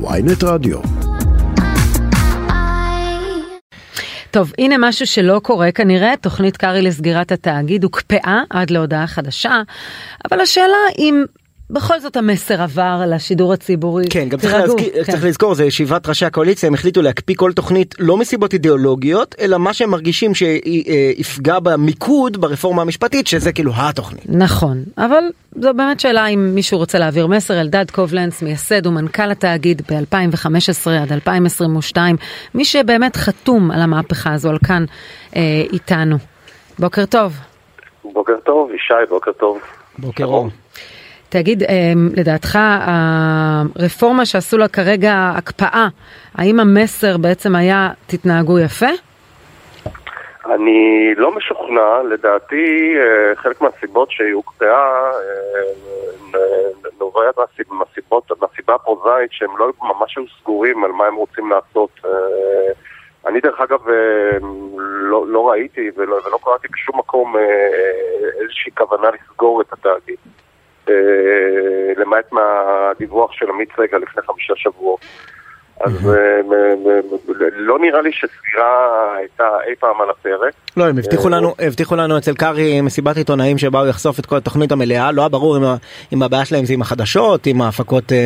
ויינט רדיו. טוב, הנה משהו שלא קורה כנראה, תוכנית קרעי לסגירת התאגיד הוקפאה עד להודעה חדשה, אבל השאלה אם בכל זאת המסר עבר לשידור הציבורי. כן, גם צריך, להזכיר, כן. צריך לזכור, זה ישיבת ראשי הקואליציה, הם החליטו להקפיא כל תוכנית לא מסיבות אידיאולוגיות, אלא מה שהם מרגישים שיפגע במיקוד ברפורמה המשפטית, שזה כאילו התוכנית. נכון, אבל זו באמת שאלה אם מישהו רוצה להעביר מסר. אלדד קובלנץ, מייסד ומנכ"ל התאגיד ב-2015 עד 2022, מי שבאמת חתום על המהפכה הזו, על כאן אה, איתנו. בוקר טוב. בוקר טוב, ישי, בוקר טוב. בוקר אור. תגיד, אה, לדעתך הרפורמה שעשו לה כרגע הקפאה, האם המסר בעצם היה תתנהגו יפה? אני לא משוכנע, לדעתי אה, חלק מהסיבות שהיא הוקפאה אה, נובעת מהסיב- מהסיבות, מהסיבה הפרוזאית שהם לא ממש היו סגורים על מה הם רוצים לעשות. אה, אני דרך אגב אה, לא, לא ראיתי ולא, ולא קראתי בשום מקום אה, איזושהי כוונה לסגור את התאגיד. אה, למעט מהדיווח של עמית סגל לפני חמישה שבועות. אז אה, לא נראה לי שסגירה הייתה אי פעם על הפרק. לא, הם הבטיחו לנו, הבטיחו לנו אצל קרעי מסיבת עיתונאים שבאו לחשוף את כל התוכנית המלאה, לא היה ברור אם, הבעיה שלהם זה עם החדשות, עם ההפקות, אה,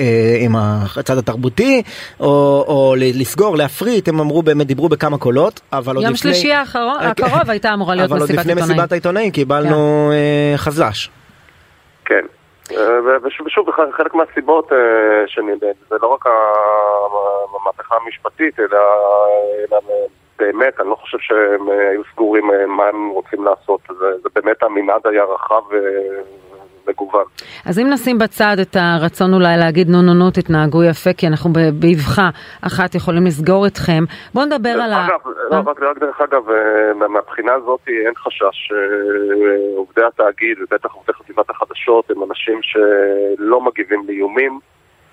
אה, עם הצד התרבותי, או, לסגור, להפריט, הם אמרו באמת, דיברו בכמה קולות, אבל עוד יום לפני... שלישי האחרון- אה, כן. הקרוב הייתה אמורה להיות אבל עוד מסיבת לפני עיתונאים. מסיבת העיתונאים קיבלנו אה, חזש. כן. אה, ושוב, חלק מהסיבות, אה, שאני, זה לא רק המהפכה המשפטית, אלא, אלא באמת, אני לא חושב שהם אה, היו סגורים מה הם רוצים לעשות. זה, זה באמת המנעד היה רחב ומגוון. אז אם נשים בצד את הרצון אולי להגיד נו נו נו תתנהגו יפה כי אנחנו באבחה אחת יכולים לסגור אתכם, בואו נדבר על ה... אגב, לא, רק, רק דרך אגב, אה, מה- מהבחינה הזאת אין חשש. אה, עובדי התאגיד, ובטח עובדי חטיבת החדשות, הם אנשים שלא מגיבים לאיומים.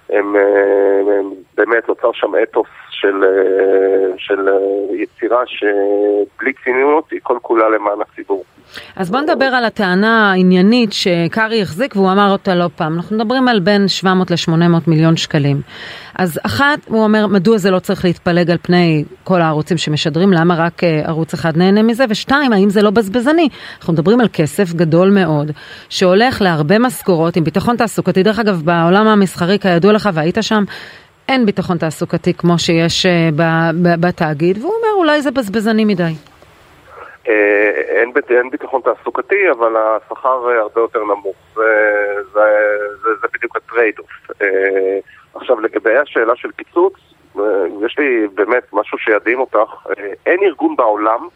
הם, אה, הם באמת נוצר שם אתוס של, אה, של אה, יצירה שבלי ציניות היא כל כולה למען הציבור. אז בואו נדבר על הטענה העניינית שקארי החזיק והוא אמר אותה לא פעם. אנחנו מדברים על בין 700 ל-800 מיליון שקלים. אז אחת, הוא אומר מדוע זה לא צריך להתפלג על פני כל הערוצים שמשדרים, למה רק אה, ערוץ אחד נהנה מזה, ושתיים, האם זה לא בזבזני? אנחנו מדברים על כסף גדול מאוד, שהולך להרבה משכורות עם ביטחון תעסוקתי. דרך אגב, בעולם המסחרי, כידוע לך, והיית שם, אין ביטחון תעסוקתי כמו שיש אה, בתאגיד, והוא אומר אולי זה בזבזני מדי. אה, אין, אין ביטחון תעסוקתי, אבל השכר אה, הרבה יותר נמוך. זה, זה, זה, זה בדיוק ה trade-off. אה, עכשיו, לגבי השאלה של קיצוץ, יש לי באמת משהו שידהים אותך. אין ארגון בעולם,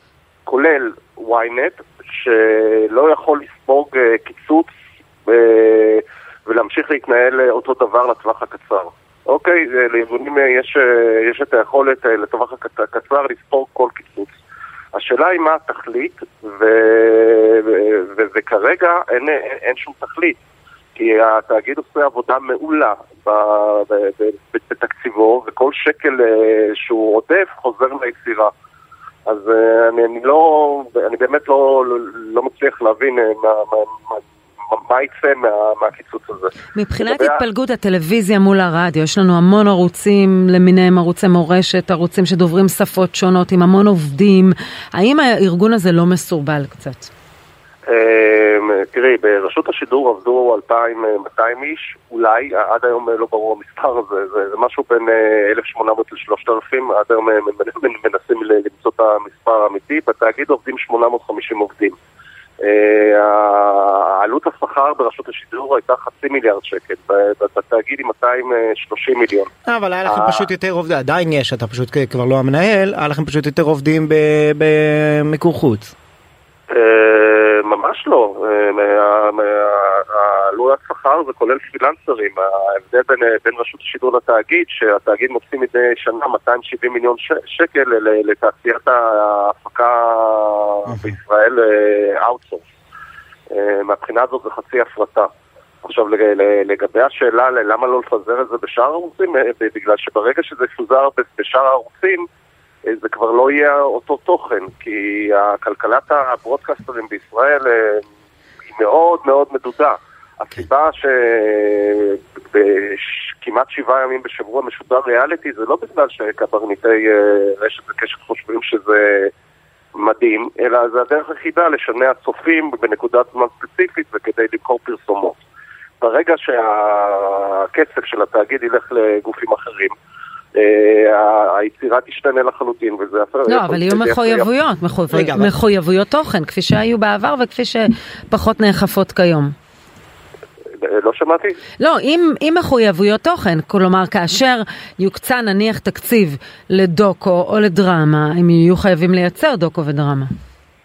כולל ynet, שלא יכול לספוג קיצוץ ולהמשיך להתנהל אותו דבר לטווח הקצר. אוקיי, לארגונים יש, יש את היכולת לטווח הקצ- הקצר לספוג כל קיצוץ. השאלה היא מה התכלית, ו... ו... ו... וכרגע אין, אין, אין שום תכלית. כי התאגיד עושה עבודה מעולה ב... ב... ב... בתקציבו, וכל שקל אה, שהוא עודף חוזר ליצירה. אז אה, אני, אני לא, אני באמת לא, לא, לא מצליח להבין אה, מה, מה, מה, יצא מה, מהקיצוץ הזה. מבחינת לגבי התפלגות הטלוויזיה מול הרדיו, יש לנו המון ערוצים למיניהם, ערוצי מורשת, ערוצים שדוברים שפות שונות, עם המון עובדים. האם הארגון הזה לא מסורבל קצת? אמ, תראי, ברשות השידור עבדו 2,200 איש, אולי, עד היום לא ברור המספר הזה, זה, זה משהו בין אה, 1,800 ל-3,000, עד היום הם מנ- מנסים למצוא את המספר האמיתי, בתאגיד עובדים 850 עובדים. אה, השידור הייתה חצי מיליארד שקל, בתאגיד עם 230 מיליון. אה, אבל היה לכם אה. פשוט יותר עובדים, עדיין יש, אתה פשוט כבר לא המנהל, היה לכם פשוט יותר עובדים במיקור חוץ. אה, ממש לא. אה, עלויות שכר זה כולל פרילנסרים. ההבדל בין, אה, בין רשות השידור לתאגיד, שהתאגיד מוציא מדי שנה 270 מיליון ש- שקל לתעשיית ההפקה בישראל outsource. מהבחינה הזאת זה חצי הפרטה. עכשיו לגבי השאלה למה לא לפזר את זה בשאר הערוצים, אה, בגלל שברגע שזה יפוזר בשאר הערוצים, אה, זה כבר לא יהיה אותו תוכן, כי הכלכלת הברודקסטרים בישראל אה, היא מאוד מאוד מדודה. הסיבה שבכמעט שבעה ימים בשבוע משודר ריאליטי זה לא בגלל שקברניטי רשת וקשת חושבים שזה מדהים, אלא זה הדרך היחידה לשנע צופים בנקודת זמן ספציפית וכדי למכור פרסומות. ברגע שהכסף של התאגיד ילך לגופים אחרים, אה, היצירה תשתנה לחלוטין וזה... לא, אבל יהיו מחויבויות, מחויבויות תוכן, כפי שהיו בעבר וכפי שפחות נאכפות כיום. לא שמעתי. לא, עם, עם מחויבויות תוכן, כלומר כאשר יוקצה נניח תקציב לדוקו או לדרמה, הם יהיו חייבים לייצר דוקו ודרמה.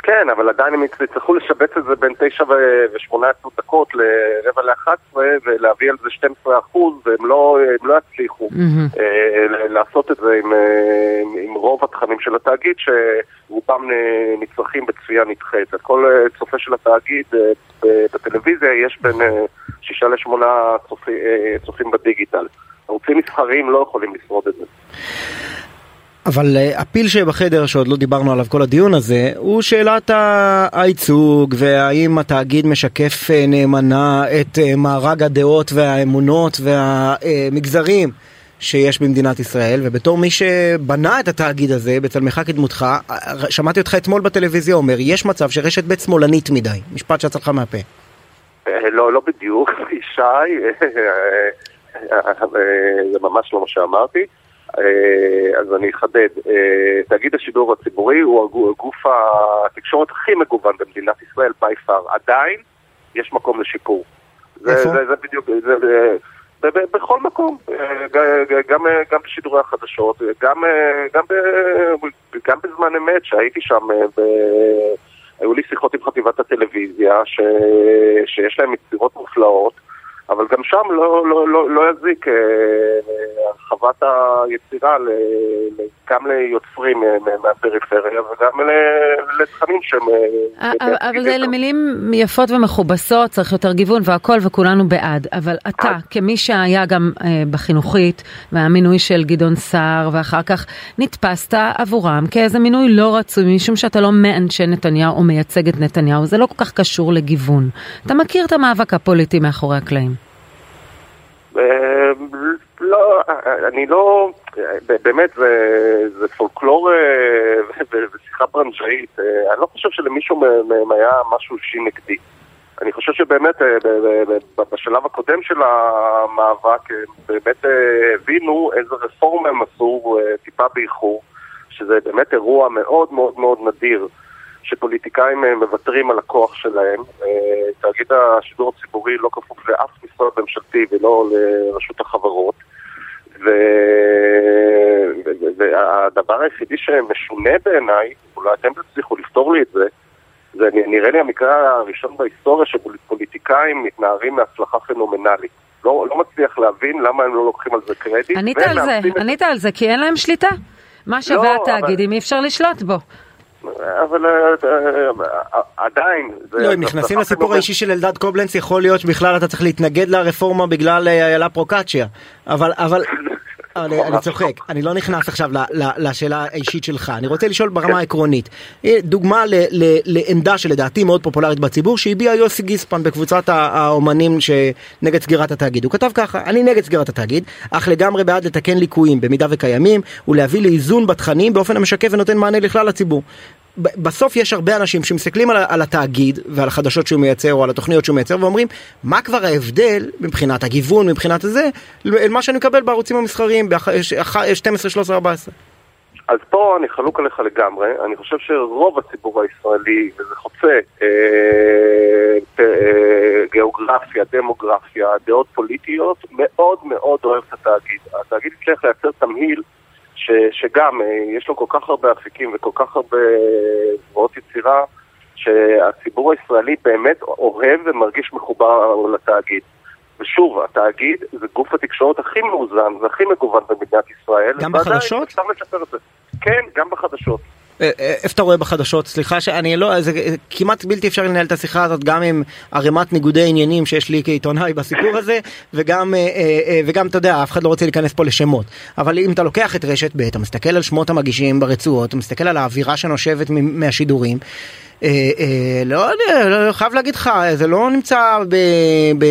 כן, אבל עדיין הם יצטרכו לשבץ את זה בין 9 ו-18 דקות לרבע ל-11 ולהביא על זה 12 אחוז, והם לא, לא יצליחו mm-hmm. אה, לעשות את זה עם, אה, עם רוב התכנים של התאגיד, שרובם נצרכים בצפייה נדחית. כל אה, צופה של התאגיד אה, בטלוויזיה יש בין אה, 6 ל-8 צופי, אה, צופים בדיגיטל. ערוצים מסחריים לא יכולים לשרוד את זה. אבל אה, הפיל שבחדר שעוד לא דיברנו עליו כל הדיון הזה הוא שאלת הייצוג והאם התאגיד משקף אה, נאמנה את אה, מארג הדעות והאמונות והמגזרים שיש במדינת ישראל ובתור מי שבנה את התאגיד הזה בצלמך כדמותך שמעתי אותך אתמול בטלוויזיה אומר יש מצב שרשת בית שמאלנית מדי משפט שיצא לך מהפה. לא לא בדיוק ישי זה ממש לא מה שאמרתי אז אני אחדד. אה, תאגיד השידור הציבורי הוא גוף התקשורת הכי מגוון במדינת ישראל, by far. עדיין יש מקום לשיפור. זה, זה, זה בדיוק, זה, זה, בכל מקום, אה, גם, גם בשידורי החדשות, גם, גם, גם בזמן אמת שהייתי שם, ב, היו לי שיחות עם חטיבת הטלוויזיה ש, שיש להם יצירות מופלאות אבל גם שם לא, לא, לא, לא יזיק אה, הרחבת היצירה גם ליוצרים אה, מהפריפריה וגם לתכנים שהם... אה, אבל זה למילים יפות ומכובסות, צריך יותר גיוון והכל וכולנו בעד. אבל אתה, כמי שהיה גם בחינוכית, והמינוי של גדעון סער, ואחר כך נתפסת עבורם כאיזה מינוי לא רצוי, משום שאתה לא מאנשי נתניהו או מייצג את נתניהו, זה לא כל כך קשור לגיוון. אתה מכיר את המאבק הפוליטי מאחורי הקלעים. אה, לא, אני לא, באמת זה, פולקלור אה, ושיחה ברנג'אית, אה, אני לא חושב שלמישהו מהם היה משהו אישי נגדי. אני חושב שבאמת בשלב הקודם של המאבק באמת הבינו איזה רפורמה הם עשו טיפה באיחור, שזה באמת אירוע מאוד מאוד מאוד נדיר. שפוליטיקאים אה, מוותרים על הכוח שלהם. אה, תאגיד השידור הציבורי לא כפוף לאף משרד ממשלתי ולא לרשות החברות. והדבר היחידי שמשונה בעיניי, אולי אתם תצליחו לפתור לי את זה, זה נראה לי המקרה הראשון בהיסטוריה שפוליטיקאים מתנערים מהצלחה פנומנלית. לא, לא מצליח להבין למה הם לא לוקחים על זה קרדיט. ענית על זה, ענית על זה, כי אין להם שליטה. מה שווה לא, התאגיד אם אבל... אי אפשר לשלוט בו? אבל אה, אה, עדיין... לא, אם נכנסים לסיפור האישי של אלדד קובלנץ, יכול להיות שבכלל אתה צריך להתנגד לרפורמה בגלל אה, איילה פרוקצ'יה. אבל, אבל... אני, אני צוחק, אני לא נכנס עכשיו לשאלה האישית שלך, אני רוצה לשאול ברמה העקרונית. דוגמה ל, ל, לעמדה שלדעתי מאוד פופולרית בציבור, שהביע יוסי גיספן בקבוצת האומנים שנגד סגירת התאגיד. הוא כתב ככה, אני נגד סגירת התאגיד, אך לגמרי בעד לתקן ליקויים במידה וקיימים, ולהביא לאיזון בתכנים באופן המשקף ונותן מענה לכלל הציבור. בסוף יש הרבה אנשים שמסתכלים על, על התאגיד ועל החדשות שהוא מייצר או על התוכניות שהוא מייצר ואומרים מה כבר ההבדל מבחינת הגיוון מבחינת הזה אל מה שאני מקבל בערוצים המסחריים ב-12, 13, 14. אז פה אני חלוק עליך לגמרי, אני חושב שרוב הציבור הישראלי, וזה חוצה אה, אה, גיאוגרפיה, דמוגרפיה, דעות פוליטיות, מאוד מאוד אוהב את התאגיד. התאגיד הצליח לייצר תמהיל ש, שגם אה, יש לו כל כך הרבה אפיקים וכל כך הרבה זרועות יצירה, שהציבור הישראלי באמת אוהב ומרגיש מחובר לתאגיד. ושוב, התאגיד זה גוף התקשורת הכי מאוזן והכי מגוון במדינת ישראל. גם בחדשות? אפשר לשפר את זה. כן, גם בחדשות. אה, אה, איפה אתה רואה בחדשות? סליחה שאני לא, זה כמעט בלתי אפשרי לנהל את השיחה הזאת גם עם ערימת ניגודי עניינים שיש לי כעיתונאי בסיפור הזה, וגם, אה, וגם, אתה יודע, אף אחד לא רוצה להיכנס פה לשמות. אבל אם אתה לוקח את רשת ב', אתה מסתכל על שמות המגישים ברצועות, אתה מסתכל על האווירה שנושבת מהשידורים, לא יודע, לא, חייב להגיד לך, זה לא נמצא ב, ב,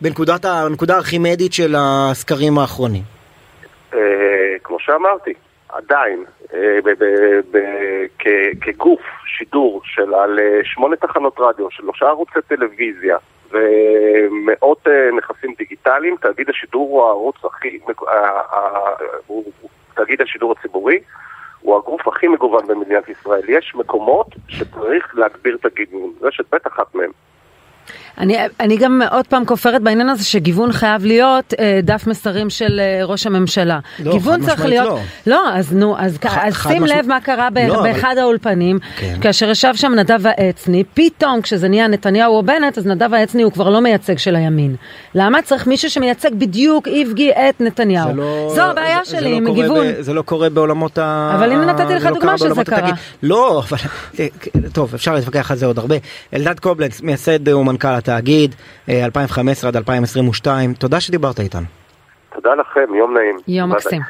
בנקודת, בנקודה הארכימדית של הסקרים האחרונים. כמו שאמרתי, עדיין, אה, כגוף שידור של על אה, שמונה תחנות רדיו, של שלושה ערוצי טלוויזיה ומאות אה, נכסים דיגיטליים, תאגיד השידור הוא הערוץ הכי, תאגיד השידור הציבורי, הוא הגוף הכי מגוון במדינת ישראל. יש מקומות שצריך להגביר את הגיוון, רשת ב' אחת מהם. אני, אני גם עוד פעם כופרת בעניין הזה שגיוון חייב להיות אה, דף מסרים של אה, ראש הממשלה. לא, גיוון צריך להיות... לא. לא, אז נו, אז, ח, אז שים משמע... לב מה קרה ב, לא, באחד אבל... האולפנים, כן. כאשר ישב שם נדב העצני, פתאום כשזה נהיה נתניהו או בנט, אז נדב העצני הוא כבר לא מייצג של הימין. למה צריך מישהו שמייצג בדיוק, איבגי את נתניהו? לא, זו הבעיה זה, שלי זה לא עם גיוון. ב, זה לא קורה בעולמות ה... אבל הנה נתתי לך לא דוגמה שזה קרה. לא, אבל... טוב, אפשר להתווכח על זה עוד הרבה. אלדד קובלנץ, מייסד ומנכ"ל התאגיד, 2015 אה, עד 2022. תודה שדיברת איתנו. תודה לכם, יום נעים. יום מקסים.